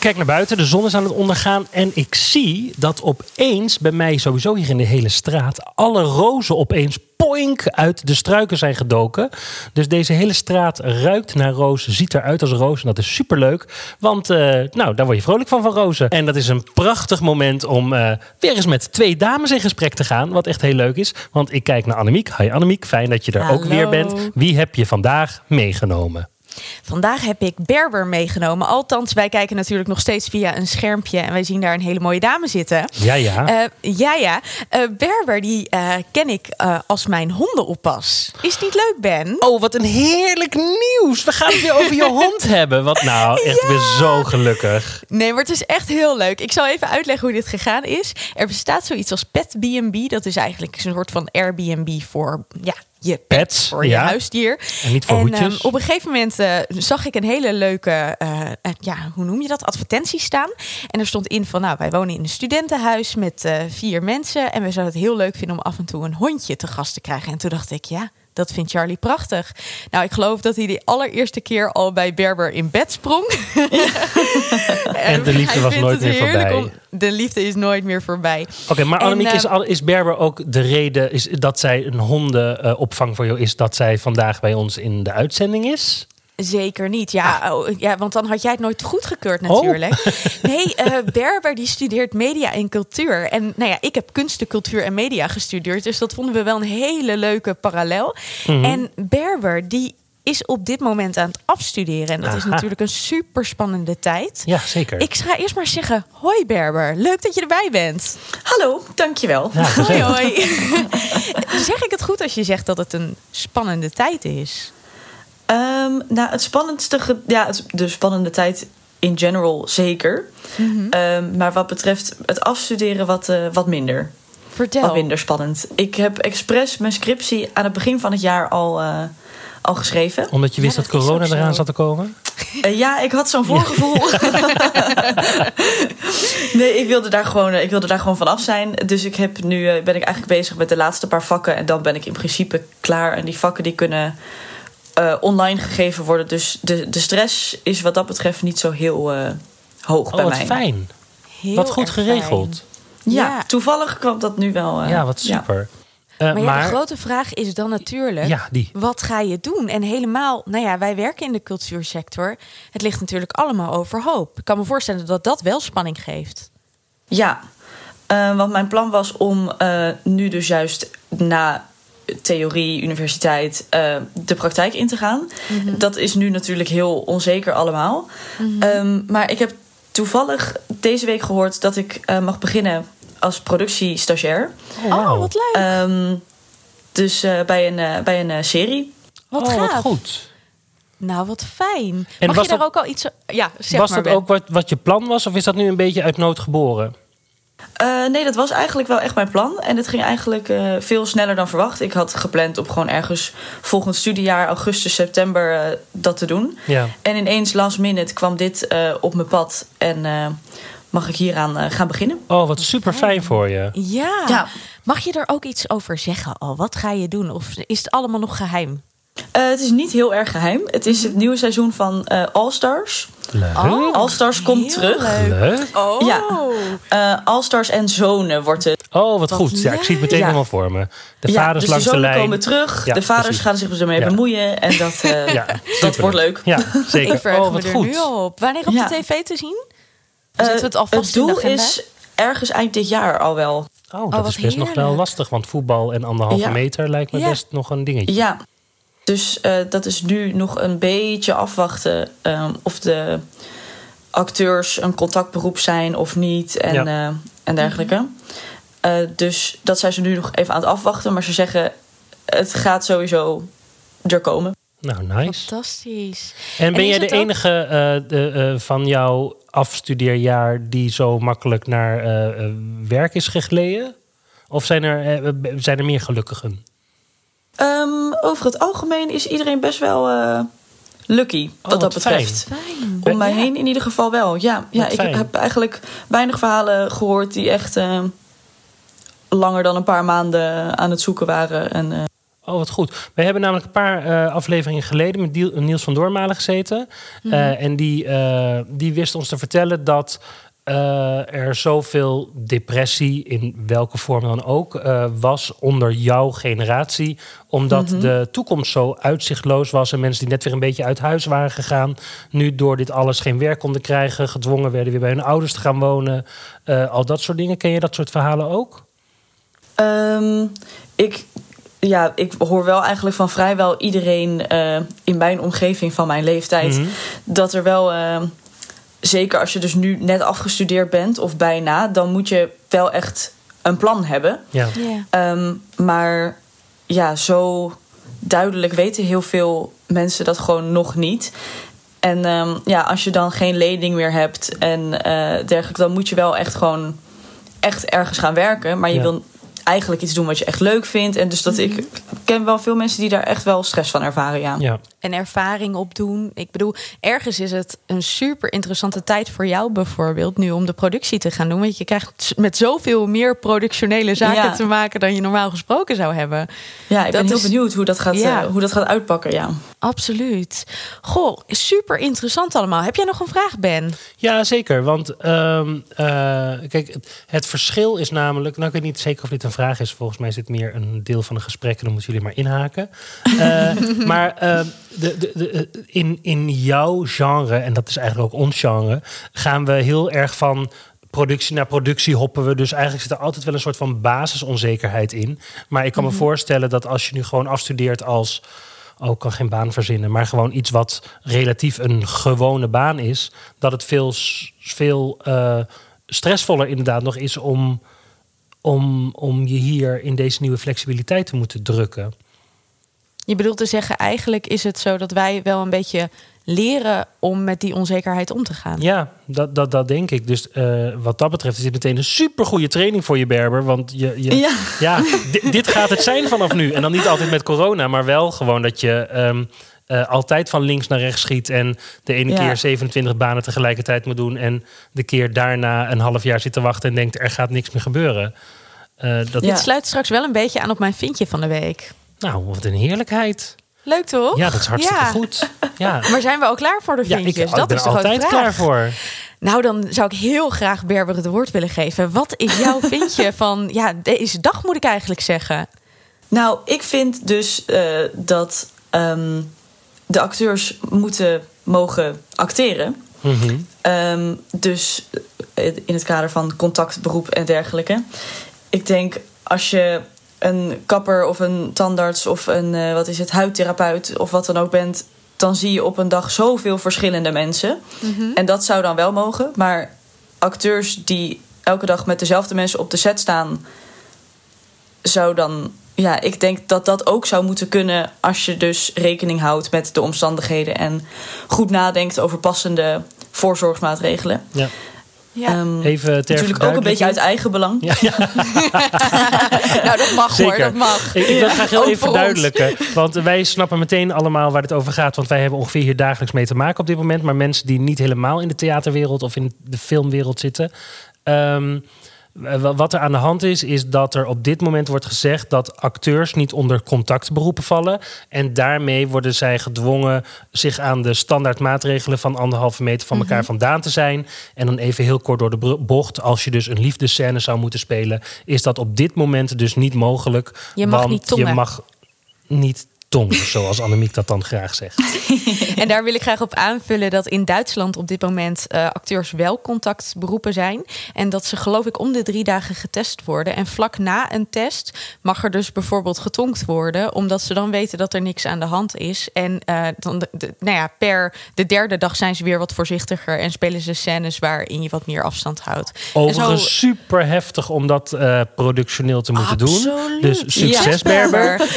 Ik kijk naar buiten, de zon is aan het ondergaan en ik zie dat opeens bij mij sowieso hier in de hele straat alle rozen opeens poink uit de struiken zijn gedoken. Dus deze hele straat ruikt naar rozen, ziet eruit als rozen. En dat is superleuk, want uh, nou, daar word je vrolijk van van rozen. En dat is een prachtig moment om uh, weer eens met twee dames in gesprek te gaan, wat echt heel leuk is. Want ik kijk naar Annemiek. Hi Annemiek, fijn dat je er Hallo. ook weer bent. Wie heb je vandaag meegenomen? Vandaag heb ik Berber meegenomen. Althans, wij kijken natuurlijk nog steeds via een schermpje. En wij zien daar een hele mooie dame zitten. Ja, ja. Uh, ja, ja. Uh, Berber, die uh, ken ik als mijn hondenoppas. Is het niet leuk, Ben? Oh, wat een heerlijk nieuws. We gaan het weer over je hond hebben. Wat nou, echt, ja. ben zo gelukkig. Nee, maar het is echt heel leuk. Ik zal even uitleggen hoe dit gegaan is. Er bestaat zoiets als Pet B&B. Dat is eigenlijk een soort van Airbnb voor... Ja, je pet, Pets, voor je ja. huisdier. En niet voor en, hoedjes. Um, op een gegeven moment uh, zag ik een hele leuke, uh, uh, ja, hoe noem je dat, advertentie staan. En er stond in van, nou, wij wonen in een studentenhuis met vier mensen. En we zouden het heel leuk vinden om af en toe een hondje te gast te krijgen. En toen dacht ik, ja, dat vindt Charlie prachtig. Nou, ik geloof dat hij de allereerste keer al bij Berber in bed sprong. en de liefde was nooit meer voorbij. Om, de liefde is nooit meer voorbij. Oké, okay, maar Annemiek, en, uh, is, is Berber ook de reden is dat zij een hondenopvang voor jou is... dat zij vandaag bij ons in de uitzending is? Zeker niet. Ja, oh, ja, want dan had jij het nooit goedgekeurd natuurlijk. Oh. Nee, uh, Berber die studeert media en cultuur. En nou ja, ik heb kunsten, cultuur en media gestudeerd. Dus dat vonden we wel een hele leuke parallel. Mhm. Mm -hmm. En Berber die is op dit moment aan het afstuderen. En dat Aha. is natuurlijk een super spannende tijd. Ja, zeker. Ik ga eerst maar zeggen, hoi Berber. Leuk dat je erbij bent. Hallo, dankjewel. Ja, hoi, hoi. zeg ik het goed als je zegt dat het een spannende tijd is? Um, nou, het spannendste, ja, het, de spannende tijd in general zeker. Mm -hmm. um, maar wat betreft het afstuderen wat, uh, wat minder. Vertel. Wat minder spannend. Ik heb expres mijn scriptie aan het begin van het jaar al, uh, al geschreven. Omdat je wist ja, dat, dat corona eraan zat te komen? Uh, ja, ik had zo'n voorgevoel. nee, ik wilde, daar gewoon, ik wilde daar gewoon vanaf zijn. Dus ik heb nu uh, ben ik eigenlijk bezig met de laatste paar vakken. En dan ben ik in principe klaar. En die vakken die kunnen uh, online gegeven worden. Dus de, de stress is wat dat betreft niet zo heel uh, hoog oh, bij wat mij. fijn. Heel wat goed geregeld. Ja, ja, toevallig kwam dat nu wel. Uh, ja, wat super. Ja. Uh, maar, ja, maar, de grote vraag is dan natuurlijk: ja, die. wat ga je doen? En helemaal, nou ja, wij werken in de cultuursector. Het ligt natuurlijk allemaal overhoop. Ik kan me voorstellen dat dat wel spanning geeft. Ja, uh, want mijn plan was om uh, nu dus juist na theorie, universiteit, uh, de praktijk in te gaan. Mhm. Mm -hmm. Dat is nu natuurlijk heel onzeker allemaal. Mhm. Mm -hmm. um, maar ik heb toevallig deze week gehoord dat ik uh, mag beginnen als productiestagiair. Oh, wow. oh wat leuk. Um, dus uh, bij een, bij een serie. Wat oh, wat goed. Nou, wat fijn. En Mag was je daar dat, ook al iets... Ja, zeg was maar, dat ook wat, wat je plan was? Of is dat nu een beetje uit nood geboren? Uh, nee, dat was eigenlijk wel echt mijn plan. En het ging eigenlijk uh, veel sneller dan verwacht. Ik had gepland op gewoon ergens volgend studiejaar, augustus, september, uh, dat te doen. Ja. En ineens, last minute, kwam dit op mijn pad. En mag ik hieraan gaan beginnen. Oh, wat super fijn voor je. Ja. ja. Mag je er ook iets over zeggen al? Wat ga je doen? Of is het allemaal nog geheim? Uh, het is niet heel erg geheim. Het is het nieuwe seizoen van uh, All Stars. Leuk. Oh, All Stars komt terug. Leuk. Oh. Ja. Uh, All Stars en zonen wordt het. Oh, wat, wat goed. Ja, ik zie het meteen ja. helemaal voor me. De ja, vaders dus langs de de zonen lijn. komen terug. Ja, de vaders precies. gaan zich ermee Ja. bemoeien. En dat, ja, dat wordt leuk. Ja, zeker. Ik verheug oh, me wat er goed. nu al op. Wanneer op Ja. de tv te zien? Zetten we het alvast het doel in de agenda? is ergens eind dit jaar al wel. Oh, dat wat is best nog wel lastig. Want voetbal en anderhalve Ja. meter lijkt me Ja. best nog een dingetje. Ja. Dus uh, dat is nu nog een beetje afwachten um, of de acteurs een contactberoep zijn of niet en, Ja. uh, en dergelijke. Uh, dus dat zijn ze nu nog even aan het afwachten. Maar ze zeggen, het gaat sowieso er komen. Nou, nice. Fantastisch. En ben jij de ook- enige eh, de, eh, van jouw afstudeerjaar die zo makkelijk naar eh, eh, werk is gegleden? Of zijn er, eh, zijn er meer gelukkigen? Ehm, over het algemeen is iedereen best wel eh, lucky wat wat dat betreft. Fijn. Om mij Ja. heen in ieder geval wel. Ja, ja Wat ik fijn. heb eigenlijk weinig verhalen gehoord die echt eh, langer dan een paar maanden aan het zoeken waren. En, eh, Oh, wat goed. We hebben namelijk een paar eh, afleveringen geleden met Niels van Doormalen gezeten. Eh, en die, eh, die wist ons te vertellen dat eh, er zoveel depressie, in welke vorm dan ook, eh, was onder jouw generatie. Omdat de toekomst zo uitzichtloos was en mensen die net weer een beetje uit huis waren gegaan, nu door dit alles geen werk konden krijgen, gedwongen werden weer bij hun ouders te gaan wonen. Eh, al dat soort dingen. Ken je dat soort verhalen ook? Ehm, ik, ja, ik hoor wel eigenlijk van vrijwel iedereen in mijn omgeving van mijn leeftijd Mhm. dat er wel, zeker als je dus nu net afgestudeerd bent of bijna, dan moet je wel echt een plan hebben. Ja. Ehm, maar ja, zo duidelijk weten heel veel mensen dat gewoon nog niet. En ehm, ja, als je dan geen lening meer hebt en eh dergelijke, dan moet je wel echt gewoon echt ergens gaan werken. Maar je Ja. wil eigenlijk iets doen wat je echt leuk vindt. En dus dat ik ken wel veel mensen die daar echt wel stress van ervaren. Ja. ja. En ervaring opdoen. Ik bedoel, ergens is het een super interessante tijd voor jou bijvoorbeeld nu om de productie te gaan doen. Want je krijgt met zoveel meer productionele zaken Ja. te maken dan je normaal gesproken zou hebben. Ja, ik Dat ben heel benieuwd hoe dat gaat, Ja. eh, hoe dat gaat uitpakken. Ja. Absoluut. Goh, super interessant allemaal. Heb jij nog een vraag, Ben? Ja, zeker. Want ehm, eh, kijk, het, het verschil is namelijk. Nou, ik weet niet zeker of dit een vraag is. Volgens mij is dit meer een deel van een gesprek. En dan moeten jullie maar inhaken. Eh, maar ehm, de, de, de, in, in jouw genre, en dat is eigenlijk ook ons genre, gaan we heel erg van. Productie naar productie hoppen we. Dus eigenlijk zit er altijd wel een soort van basisonzekerheid in. Maar ik kan me voorstellen dat als je nu gewoon afstudeert als ook kan geen baan verzinnen, maar gewoon iets wat relatief een gewone baan is, dat het veel, veel eh, stressvoller inderdaad nog is om, om, om je hier in deze nieuwe flexibiliteit te moeten drukken. Je bedoelt te zeggen, eigenlijk is het zo dat wij wel een beetje leren om met die onzekerheid om te gaan. Ja, dat, dat, dat denk ik. Dus eh, wat dat betreft is dit meteen een supergoeie training voor je Berber. Want je, je, Ja. ja, di- dit gaat het zijn vanaf nu. En dan niet altijd met corona, maar wel gewoon dat je ehm, eh, altijd van links naar rechts schiet. En de ene Ja. keer 27 banen tegelijkertijd moet doen. En de keer daarna een half jaar zit te wachten en denkt er gaat niks meer gebeuren. Eh, dat, Ja. Sluit straks wel een beetje aan op mijn vindje van de week. Nou, wat een heerlijkheid. Leuk toch? Ja, dat is hartstikke Ja. goed. Ja, Maar zijn we al klaar voor de ja ik, ik dat ben is er altijd vraag. klaar voor. Nou, dan zou ik heel graag Berber het woord willen geven. Wat is jouw vindje van ja, deze dag moet ik eigenlijk zeggen? Nou, ik vind dus eh, dat ehm, de acteurs moeten mogen acteren. Mhm. Ehm, dus eh, in het kader van contactberoep en dergelijke. Ik denk als je een kapper of een tandarts of een eh, wat is het, huidtherapeut of wat dan ook bent, dan zie je op een dag zoveel verschillende mensen. En dat zou dan wel mogen. Maar acteurs die elke dag met dezelfde mensen op de set staan, zou dan. Ja, ik denk dat dat ook zou moeten kunnen als je dus rekening houdt met de omstandigheden en goed nadenkt over passende voorzorgsmaatregelen. Ja. Ja. Ehm, Even ter natuurlijk ook een beetje uit eigen belang. Ja, ja. nou, dat mag hoor, dat mag. Ik, ik wil het graag heel Ook even verduidelijken. Want wij snappen meteen allemaal waar het over gaat. Want wij hebben ongeveer hier dagelijks mee te maken op dit moment. Maar mensen die niet helemaal in de theaterwereld of in de filmwereld zitten. ehm, wat er aan de hand is, is dat er op dit moment wordt gezegd dat acteurs niet onder contactberoepen vallen. En daarmee worden zij gedwongen zich aan de standaard maatregelen van anderhalve meter van Mhm. elkaar vandaan te zijn. En dan even heel kort door de bocht. Als je dus een liefdescène zou moeten spelen, is dat op dit moment dus niet mogelijk. Je mag want niet tongen. je mag niet tongen, zoals Annemiek dat dan graag zegt. En daar wil ik graag op aanvullen dat in Duitsland op dit moment eh, acteurs wel contactberoepen zijn. En dat ze geloof ik om de drie dagen getest worden. En vlak na een test mag er dus bijvoorbeeld getonkt worden. Omdat ze dan weten dat er niks aan de hand is. En eh, dan de, de- nou ja, per de derde dag zijn ze weer wat voorzichtiger. En spelen ze scènes waarin je wat meer afstand houdt. En Overigens zo- super heftig om dat eh, productioneel te moeten doen. Dus succes, Ja, Berber.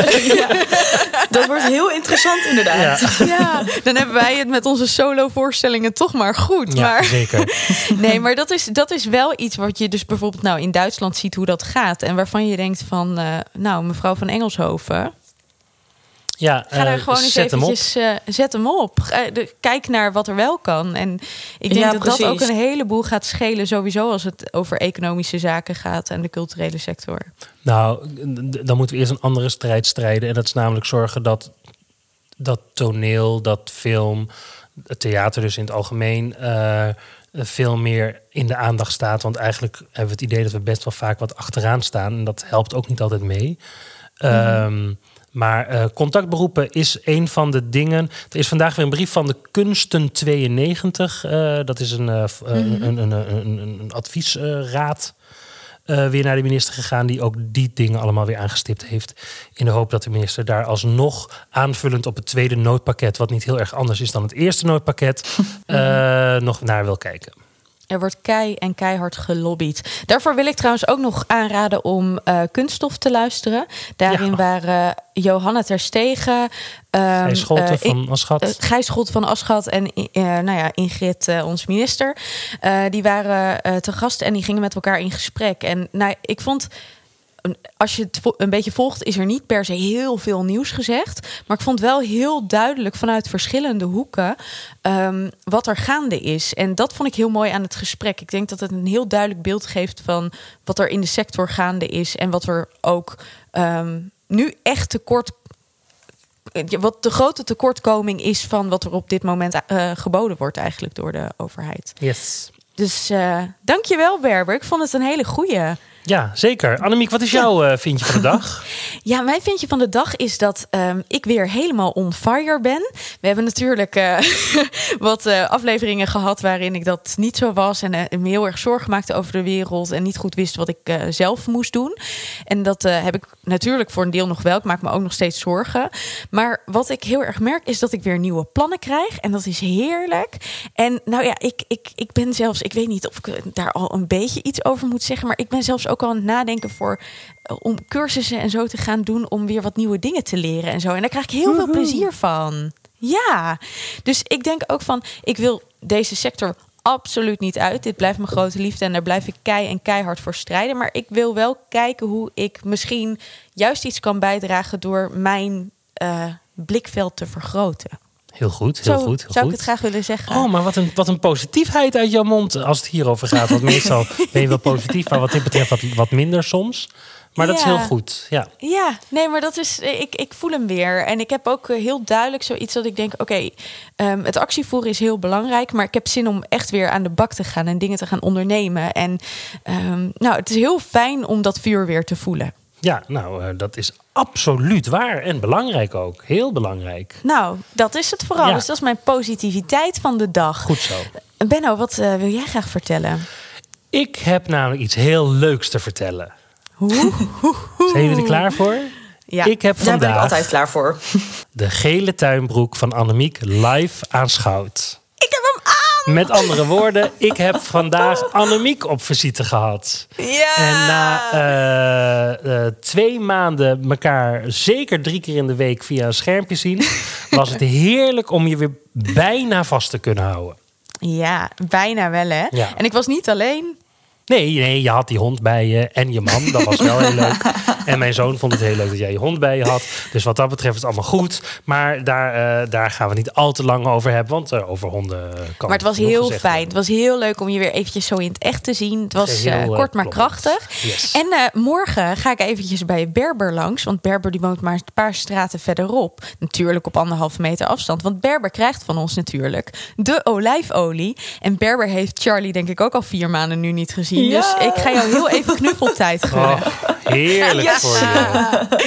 Dat wordt heel interessant inderdaad. Ja, Ja, dan hebben wij het met onze solo-voorstellingen toch maar goed. ja maar... zeker. Nee, maar dat is, dat is wel iets wat je dus bijvoorbeeld nou in Duitsland ziet hoe dat gaat. En waarvan je denkt van, eh, nou, mevrouw van Engelshoven. Ja, Ga daar eh, gewoon eens zet hem op. eventjes, eh, zet hem op. De- Kijk naar wat er wel kan. En ik denk Ja, dat dat ook een heleboel gaat schelen, sowieso als het over economische zaken gaat en de culturele sector. Nou, dan moeten we eerst een andere strijd strijden. En dat is namelijk zorgen dat dat toneel, dat film, het theater dus in het algemeen... eh, veel meer in de aandacht staat. Want eigenlijk hebben we het idee dat we best wel vaak wat achteraan staan. En dat helpt ook niet altijd mee. Ehm, maar eh, contactberoepen is een van de dingen. Er is vandaag weer een brief van de Kunsten 92. eh, dat is een, eh, eh, een, een, een, een, adviesraad. weer naar de minister gegaan, die ook die dingen allemaal weer aangestipt heeft. In de hoop dat de minister daar alsnog aanvullend op het tweede noodpakket, wat niet heel erg anders is dan het eerste noodpakket, nog naar wil kijken. Er wordt kei en keihard gelobbyd. Daarvoor wil ik trouwens ook nog aanraden om eh, Kunststof te luisteren. Daarin Ja. waren Johanna Terstegen, Scholten van Aschat. eh, Gijs Scholt van Aschat en eh, nou ja, Ingrid, eh, onze minister. eh, die waren eh, te gast en die gingen met elkaar in gesprek. En nou, ik vond als je het een beetje volgt, is er niet per se heel veel nieuws gezegd. Maar ik vond wel heel duidelijk vanuit verschillende hoeken ehm, wat er gaande is. En dat vond ik heel mooi aan het gesprek. Ik denk dat het een heel duidelijk beeld geeft van wat er in de sector gaande is. En wat er ook ehm, nu echt tekort. Wat de grote tekortkoming is van wat er op dit moment eh, geboden wordt, eigenlijk door de overheid. Yes. Dus eh dankjewel, Berber. Ik vond het een hele goeie. Ja, zeker. Annemiek, wat is jouw eh, vindje van de dag? Ja, mijn vindje van de dag is dat ehm, ik weer helemaal on fire ben. We hebben natuurlijk eh, wat eh, afleveringen gehad waarin ik dat niet zo was. En me heel erg zorgen maakte over de wereld. En niet goed wist wat ik zelf moest doen. En dat heb ik natuurlijk voor een deel nog wel. Ik maak me ook nog steeds zorgen. Maar wat ik heel erg merk is dat ik weer nieuwe plannen krijg. En dat is heerlijk. En nou ja, ik, ik, ik ben zelfs, ik weet niet of ik daar al een beetje iets over moet zeggen. Maar ik ben zelfs ook al aan het nadenken voor eh, om cursussen en zo te gaan doen om weer wat nieuwe dingen te leren en zo. En daar krijg ik heel veel plezier van. Ja, dus ik denk ook van, ik wil deze sector absoluut niet uit. Dit blijft mijn grote liefde en daar blijf ik kei en keihard voor strijden. Maar ik wil wel kijken hoe ik misschien juist iets kan bijdragen door mijn eh, blikveld te vergroten. Heel goed, heel zo goed. Heel zou goed. ik het graag willen zeggen. Oh, maar wat een, wat een positiefheid uit jouw mond als het hierover gaat. Want meestal ben je wel positief, maar wat dit betreft wat, wat minder soms. Maar dat is heel goed. Ja. Ja, nee, maar dat is. Ik, ik voel hem weer. En ik heb ook eh, heel duidelijk zoiets dat ik denk: oké, ehm, het actievoeren is heel belangrijk. Maar ik heb zin om echt weer aan de bak te gaan en dingen te gaan ondernemen. En ehm, nou, het is heel fijn om dat vuur weer te voelen. Ja, nou, eh, dat is absoluut waar. En belangrijk ook. Heel belangrijk. Nou, dat is het vooral. Ja. Dus dat is mijn positiviteit van de dag. Goed zo. Benno, wat eh, wil jij graag vertellen? Ik heb namelijk iets heel leuks te vertellen. Zijn jullie er klaar voor? Ja. Ik heb Daar ben ik vandaag altijd klaar voor. de gele tuinbroek van Annemiek live aanschouwd. Ik heb hem aan! Met andere woorden, ik heb vandaag Annemiek op visite gehad. Ja! En na eh, eh, twee maanden elkaar zeker drie keer in de week via een schermpje zien, was het heerlijk om je weer bijna vast te kunnen houden. Ja, bijna wel hè. Ja. En ik was niet alleen. Nee, nee, je had die hond bij je en je man. Dat was wel heel leuk. En mijn zoon vond het heel leuk dat jij je hond bij je had. Dus wat dat betreft is het allemaal goed. Maar daar, eh, daar gaan we niet al te lang over hebben. Want eh, over honden kan Maar het was heel gezegd fijn. worden. Het was heel leuk om je weer eventjes zo in het echt te zien. Het was Heel, eh, kort maar krachtig. Yes. En eh, morgen ga ik eventjes bij Berber langs. Want Berber die woont maar een paar straten verderop. Natuurlijk op anderhalve meter afstand. Want Berber krijgt van ons natuurlijk de olijfolie. En Berber heeft Charlie denk ik ook al vier maanden nu niet gezien. Ja. Dus ik ga jou heel even knuffeltijd gunnen. Oh, heerlijk Ja. voor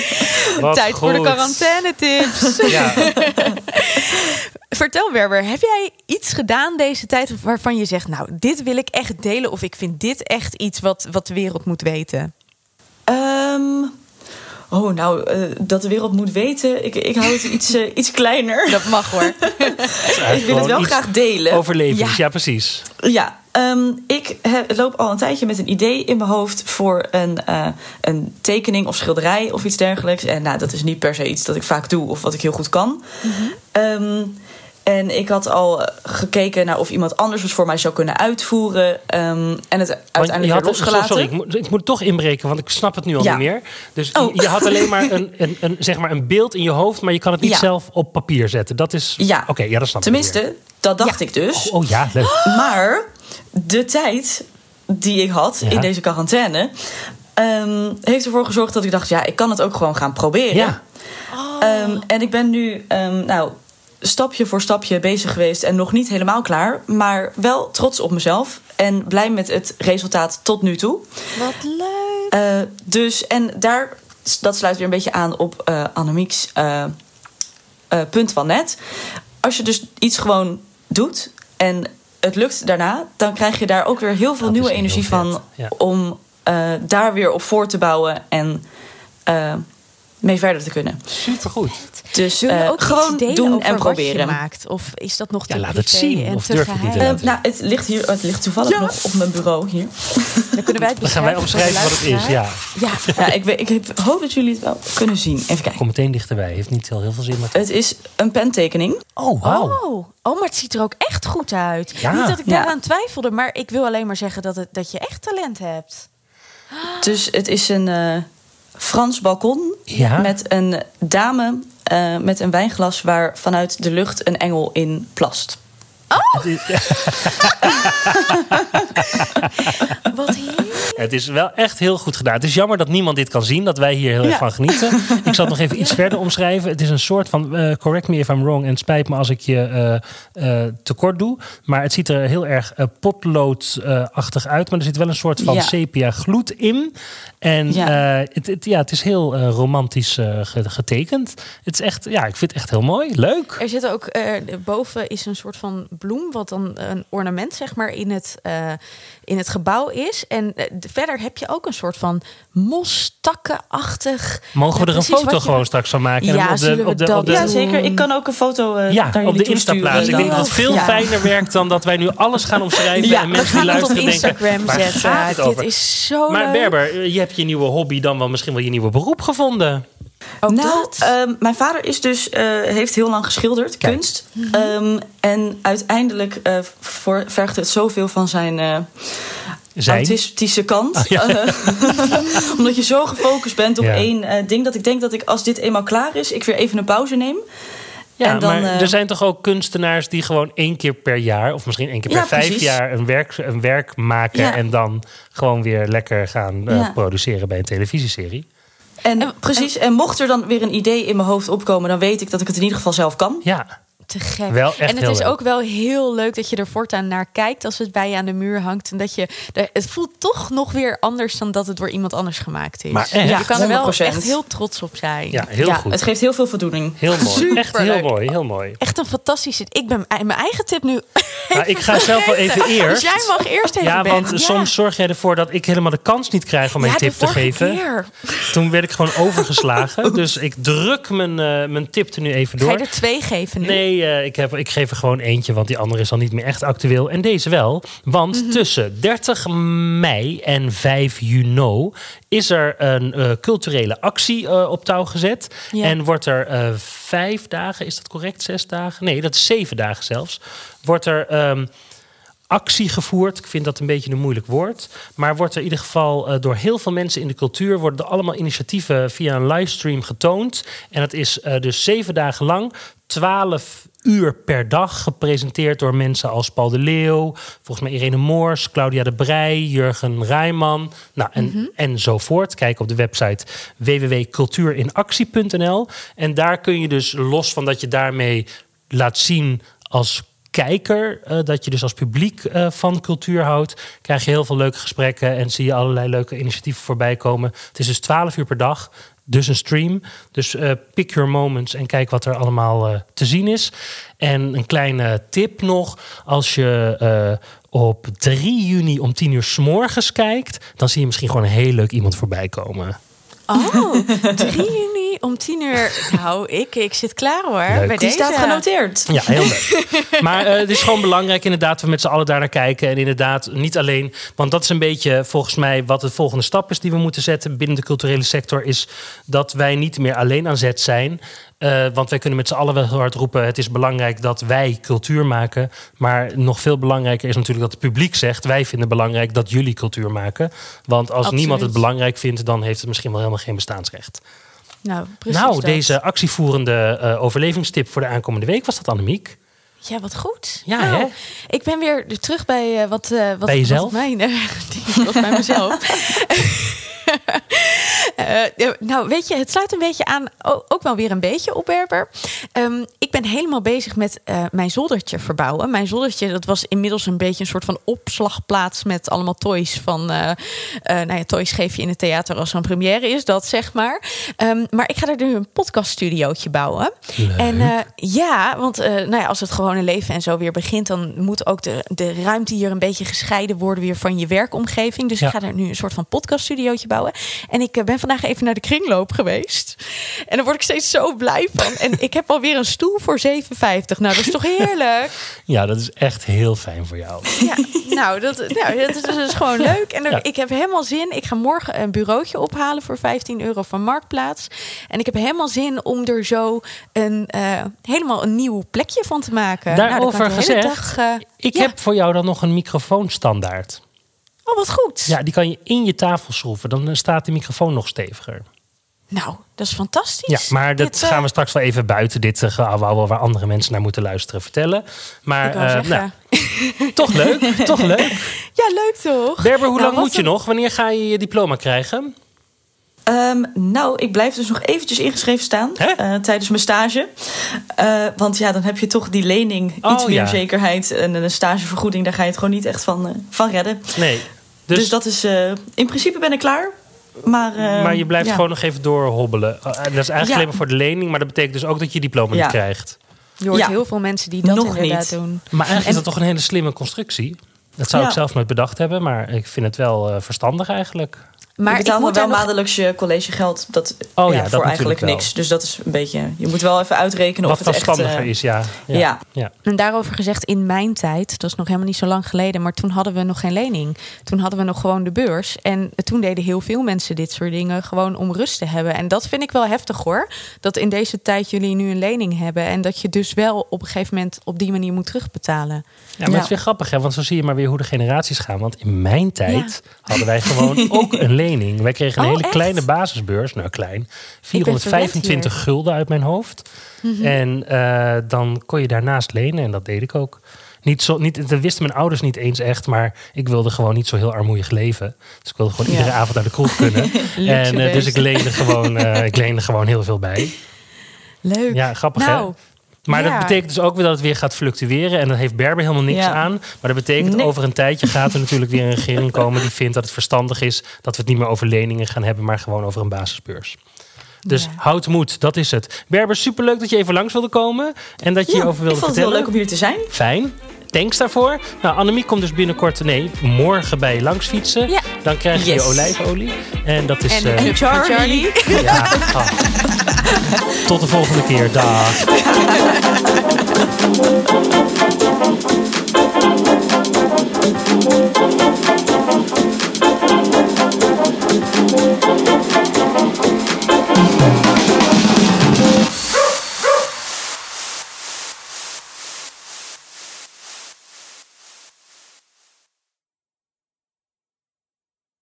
je. Wat Tijd voor de goed. quarantainetips. Ja, Vertel Berber, heb jij iets gedaan deze tijd waarvan je zegt... nou, dit wil ik echt delen of ik vind dit echt iets wat, wat de wereld moet weten? Ehm, oh, nou, eh, dat de wereld moet weten. Ik, ik hou het iets, eh, iets kleiner. Dat mag hoor. ik wil het wel graag delen. Overlevings, Ja. ja, precies. Ja, ehm, ik loop al een tijdje met een idee in mijn hoofd voor een, eh, een tekening of schilderij of iets dergelijks. En nou, dat is niet per se iets dat ik vaak doe of wat ik heel goed kan. Ehm, En ik had al gekeken naar of iemand anders het voor mij zou kunnen uitvoeren. ehm, en het uiteindelijk je had, losgelaten. Sorry, ik moet, ik moet toch inbreken, want ik snap het nu al Ja. niet meer. Dus Oh. je, je had alleen maar een, een, een, zeg maar een beeld in je hoofd, maar je kan het niet Ja. zelf op papier zetten. Dat is. Ja. Oké, ja, dat snap ik. Tenminste, dat dacht ik dus. Oh, oh ja, leuk. Maar de tijd die ik had Ja. in deze quarantaine... ehm, heeft ervoor gezorgd dat ik dacht... ja, ik kan het ook gewoon gaan proberen. Ja. Ehm, en ik ben nu ehm, nou, stapje voor stapje bezig geweest... en nog niet helemaal klaar. Maar wel trots op mezelf. En blij met het resultaat tot nu toe. Wat leuk. Eh, dus, en daar, dat sluit weer een beetje aan op eh Annemiek's eh, eh, punt van net. Als je dus iets gewoon doet en het lukt daarna, dan krijg je daar ook weer heel veel Dat nieuwe heel energie van ja. om eh, daar weer op voor te bouwen en mee verder te kunnen. Supergoed. Dus eh, ook iets gewoon delen doen over en wat proberen. je maakt? Of is dat nog Ja, te laat het zien. en Of durf je het niet te? Eh, nou, het ligt hier, het ligt toevallig Ja. nog op mijn bureau hier. Dan kunnen wij het Dan gaan wij omschrijven wat het is. Ja, Ja, Ja, ik, weet- ik hoop dat jullie het wel kunnen zien. Even kijken. kom meteen dichterbij. Heeft niet heel, heel veel zin. Maar... Het is een pentekening. Oh, wauw. Oh. oh, maar het ziet er ook echt goed uit. Ja. Niet dat ik Ja. daaraan twijfelde, maar ik wil alleen maar zeggen dat, het, dat je echt talent hebt. Dus het is een eh, Frans balkon Ja. met een dame eh, met een wijnglas waar vanuit de lucht een engel in plast. Is- Wat heerlijk. Het is wel echt heel goed gedaan. Het is jammer dat niemand dit kan zien, dat wij hier heel erg Ja. van genieten. Ik zal het nog even iets verder omschrijven. Het is een soort van, eh, correct me if I'm wrong, en spijt me als ik je eh, eh, tekort doe. Maar het ziet er heel erg potloodachtig uit. Maar er zit wel een soort van Ja. sepia gloed in. En Ja. het, het, ja, het is heel romantisch ge- getekend. Het is echt, ja, ik vind het echt heel mooi. Leuk. Er zit ook, boven is een soort van bloem, wat dan een ornament zeg maar in het, in het gebouw is. En verder heb je ook een soort van mostakkenachtig. Mogen we er een foto je- gewoon straks van maken? Ja, op zullen we op de, dat op de, Ja, zeker. Ik kan ook een foto eh Ja, op de Insta plaatsen. Ik denk dat het veel Ja. fijner werkt dan dat wij nu alles gaan omschrijven. Ja, en mensen die gaan het op luisteren denken, Instagram waar zetten. gaat het Dit over? is zo Maar leuk. Berber, je hebt je nieuwe hobby dan wel misschien wel je nieuwe beroep gevonden. Ook nou, dat? ehm, mijn vader is dus, eh, heeft heel lang geschilderd, Kijk. kunst. Ehm, en uiteindelijk eh, voor, vergt het zoveel van zijn eh, Zijn. autistische kant. ja. Eh, omdat je zo gefocust bent op Ja. één eh, ding. Dat ik denk dat ik als dit eenmaal klaar is, ik weer even een pauze neem. Ja, en dan, maar eh, er zijn toch ook kunstenaars die gewoon één keer per jaar... of misschien één keer per Ja, vijf precies. jaar een werk, een werk maken... Ja. en dan gewoon weer lekker gaan Ja. produceren bij een televisieserie. En, En- precies, en mocht er dan weer een idee in mijn hoofd opkomen, dan weet ik dat ik het in ieder geval zelf kan. Ja, Te gek. Wel echt en het is leuk. ook wel heel leuk dat je er voortaan naar kijkt als het bij je aan de muur hangt. En dat je. Het voelt toch nog weer anders dan dat het door iemand anders gemaakt is. Maar echt? je kan er wel 100%. echt heel trots op zijn. ja heel ja, goed. het geeft heel veel voldoening. Heel mooi. Echt heel mooi, heel mooi. Echt een fantastische. Ik ben mijn eigen tip nu. Maar ik ga zelf wel even eerst. Dus jij mag eerst even. Ja, Ben. want Ja. soms zorg jij ervoor dat ik helemaal de kans niet krijg om mijn Ja, de tip te geven. keer. Toen werd ik gewoon overgeslagen. dus ik druk mijn, eh, mijn tip er nu even Ga door. je er twee geven nu? Nee, eh, ik, heb, ik geef er gewoon eentje, want die andere is al niet meer echt actueel. En deze wel, want Mhm. tussen 30 mei en 5 juni is er een eh, culturele actie eh, op touw gezet. Ja. En wordt er vijf dagen, is dat correct? Zes dagen? Nee, dat is zeven dagen zelfs. Wordt er... ehm, actie gevoerd. Ik vind dat een beetje een moeilijk woord. Maar wordt er in ieder geval eh, door heel veel mensen in de cultuur... worden er allemaal initiatieven via een livestream getoond. En dat is eh, dus zeven dagen lang, twaalf uur per dag... gepresenteerd door mensen als Paul de Leeuw... volgens mij Irene Moors, Claudia de Brij, Jurgen Rijman... Nou, en, enzovoort. Kijk op de website www.cultuurinactie.nl. En daar kun je dus, los van dat je daarmee laat zien als kijker, eh, dat je dus als publiek eh, van cultuur houdt, krijg je heel veel leuke gesprekken en zie je allerlei leuke initiatieven voorbij komen. Het is dus 12 uur per dag, dus een stream. Dus eh, pick your moments en kijk wat er allemaal te zien is. En een kleine tip nog, als je op 3 juni om 10 uur s morgens kijkt, dan zie je misschien gewoon een heel leuk iemand voorbij komen. Oh, 3 juni om tien uur. Nou, ik, ik zit klaar hoor. Leuk. Bij Die deze. staat genoteerd. Ja, heel leuk. Maar eh, het is gewoon belangrijk inderdaad... we met z'n allen daar naar kijken. En inderdaad niet alleen... want dat is een beetje volgens mij wat de volgende stap is... die we moeten zetten binnen de culturele sector... is dat wij niet meer alleen aan zet zijn... Eh, want wij kunnen met z'n allen wel heel hard roepen... het is belangrijk dat wij cultuur maken. Maar nog veel belangrijker is natuurlijk dat het publiek zegt... wij vinden belangrijk dat jullie cultuur maken. Want als Absoluut. niemand het belangrijk vindt... dan heeft het misschien wel helemaal geen bestaansrecht. Nou, precies nou, dat. deze actievoerende eh, overlevingstip voor de aankomende week... was dat Annemiek? Ja, wat goed. Ja, nou, hè? Ik ben weer terug bij eh, wat, eh, wat... Bij jezelf? Wat mijn, was bij mezelf. Eh, ja, nou, weet je, het sluit een beetje aan, ook wel weer een beetje op Berber. Ehm, ik ben helemaal bezig met eh, mijn zoldertje verbouwen. Mijn zoldertje, dat was inmiddels een beetje een soort van opslagplaats met allemaal toys van, eh eh, nou ja, toys geef je in het theater als er een première is, dat zeg maar. Ehm, maar ik ga er nu een podcaststudiootje bouwen. Leuk. En eh, ja, want eh, nou ja, als het gewone leven en zo weer begint, dan moet ook de, de ruimte hier een beetje gescheiden worden weer van je werkomgeving. Dus Ja. ik ga er nu een soort van podcaststudiootje bouwen. En ik eh, ben vandaag even naar de kringloop geweest. En daar word ik steeds zo blij van. En ik heb alweer een stoel voor 7,50. Nou, dat is toch heerlijk? Ja, dat is echt heel fijn voor jou. Ja, nou, dat, nou, dat is dus gewoon leuk. En er- Ja. ik heb helemaal zin. Ik ga morgen een bureautje ophalen voor 15 euro van Marktplaats. En ik heb helemaal zin om er zo een, eh, helemaal een nieuw plekje van te maken. Nou, Daarover gezegd, dag, eh, Ik ja. heb voor jou dan nog een microfoonstandaard. Oh, wat goed. Ja, die kan je in je tafel schroeven. Dan eh, staat de microfoon nog steviger. Nou, dat is fantastisch. Ja, maar dat Dit, eh, gaan we straks wel even buiten dit uh, waar andere mensen naar moeten luisteren vertellen. Maar eh, nou, toch leuk, toch leuk. Ja, leuk toch? Berber, hoe Nou, lang moet je een- nog? Wanneer ga je je diploma krijgen? Ehm, nou, ik blijf dus nog eventjes ingeschreven staan eh, tijdens mijn stage. Eh, want ja, dan heb je toch die lening, Oh, iets meer ja. zekerheid en een stagevergoeding. Daar ga je het gewoon niet echt van, van redden. Nee. Dus, Dus, dat is, eh, in principe ben ik klaar. Maar, eh, maar je blijft ja. gewoon nog even doorhobbelen. Uh, dat is eigenlijk Ja. alleen maar voor de lening, maar dat betekent dus ook dat je diploma Ja. niet krijgt. Je hoort Ja. heel veel mensen die dat Nog inderdaad niet. doen. Maar eigenlijk En- is dat toch een hele slimme constructie. Dat zou Ja. ik zelf nooit bedacht hebben, maar ik vind het wel eh, verstandig eigenlijk. Maar je ik betaalt moet wel nog... maandelijks je collegegeld. Dat, Oh ja, ja, dat voor eigenlijk wel. niks. Dus dat is een beetje. Je moet wel even uitrekenen Wat of het echt. verstandiger eh, is, ja. Ja. ja. ja. En daarover gezegd, in mijn tijd, dat is nog helemaal niet zo lang geleden, maar toen hadden we nog geen lening. Toen hadden we nog gewoon de beurs. En toen deden heel veel mensen dit soort dingen gewoon om rust te hebben. En dat vind ik wel heftig hoor. Dat in deze tijd jullie nu een lening hebben. En dat je dus wel op een gegeven moment op die manier moet terugbetalen. Ja, maar Ja. het is weer grappig, hè? want zo zie je maar weer hoe de generaties gaan. Want in mijn tijd hadden wij gewoon ook een lening. Wij kregen een Oh, hele echt? kleine basisbeurs, nou klein, 425 verwend gulden uit mijn hoofd. Mhm. En eh, dan kon je daarnaast lenen en dat deed ik ook. Niet zo, niet, dat wisten mijn ouders niet eens echt, maar ik wilde gewoon niet zo heel armoeig leven. Dus ik wilde gewoon Ja. iedere avond naar de kroeg kunnen. en, eh, dus ik leende, gewoon, eh, ik leende gewoon heel veel bij. Leuk. Ja, grappig hè? Maar Ja. dat betekent dus ook weer dat het weer gaat fluctueren. En dat heeft Berber helemaal niks Ja. aan. Maar dat betekent Nee. over een tijdje gaat er natuurlijk weer een regering komen die vindt dat het verstandig is dat we het niet meer over leningen gaan hebben, maar gewoon over een basisbeurs. Dus Ja. houd moed, dat is het. Berber, superleuk dat je even langs wilde komen en dat je hierover wilde ik vond het heel vertellen. leuk om hier te zijn. Fijn. Thanks daarvoor. Nou, Annemiek komt dus binnenkort, nee, morgen bij je langs fietsen. Ja. Dan krijg je Yes. je olijfolie. En dat is. En, eh, en Charlie. ja, ah. Tot de volgende keer. Dag.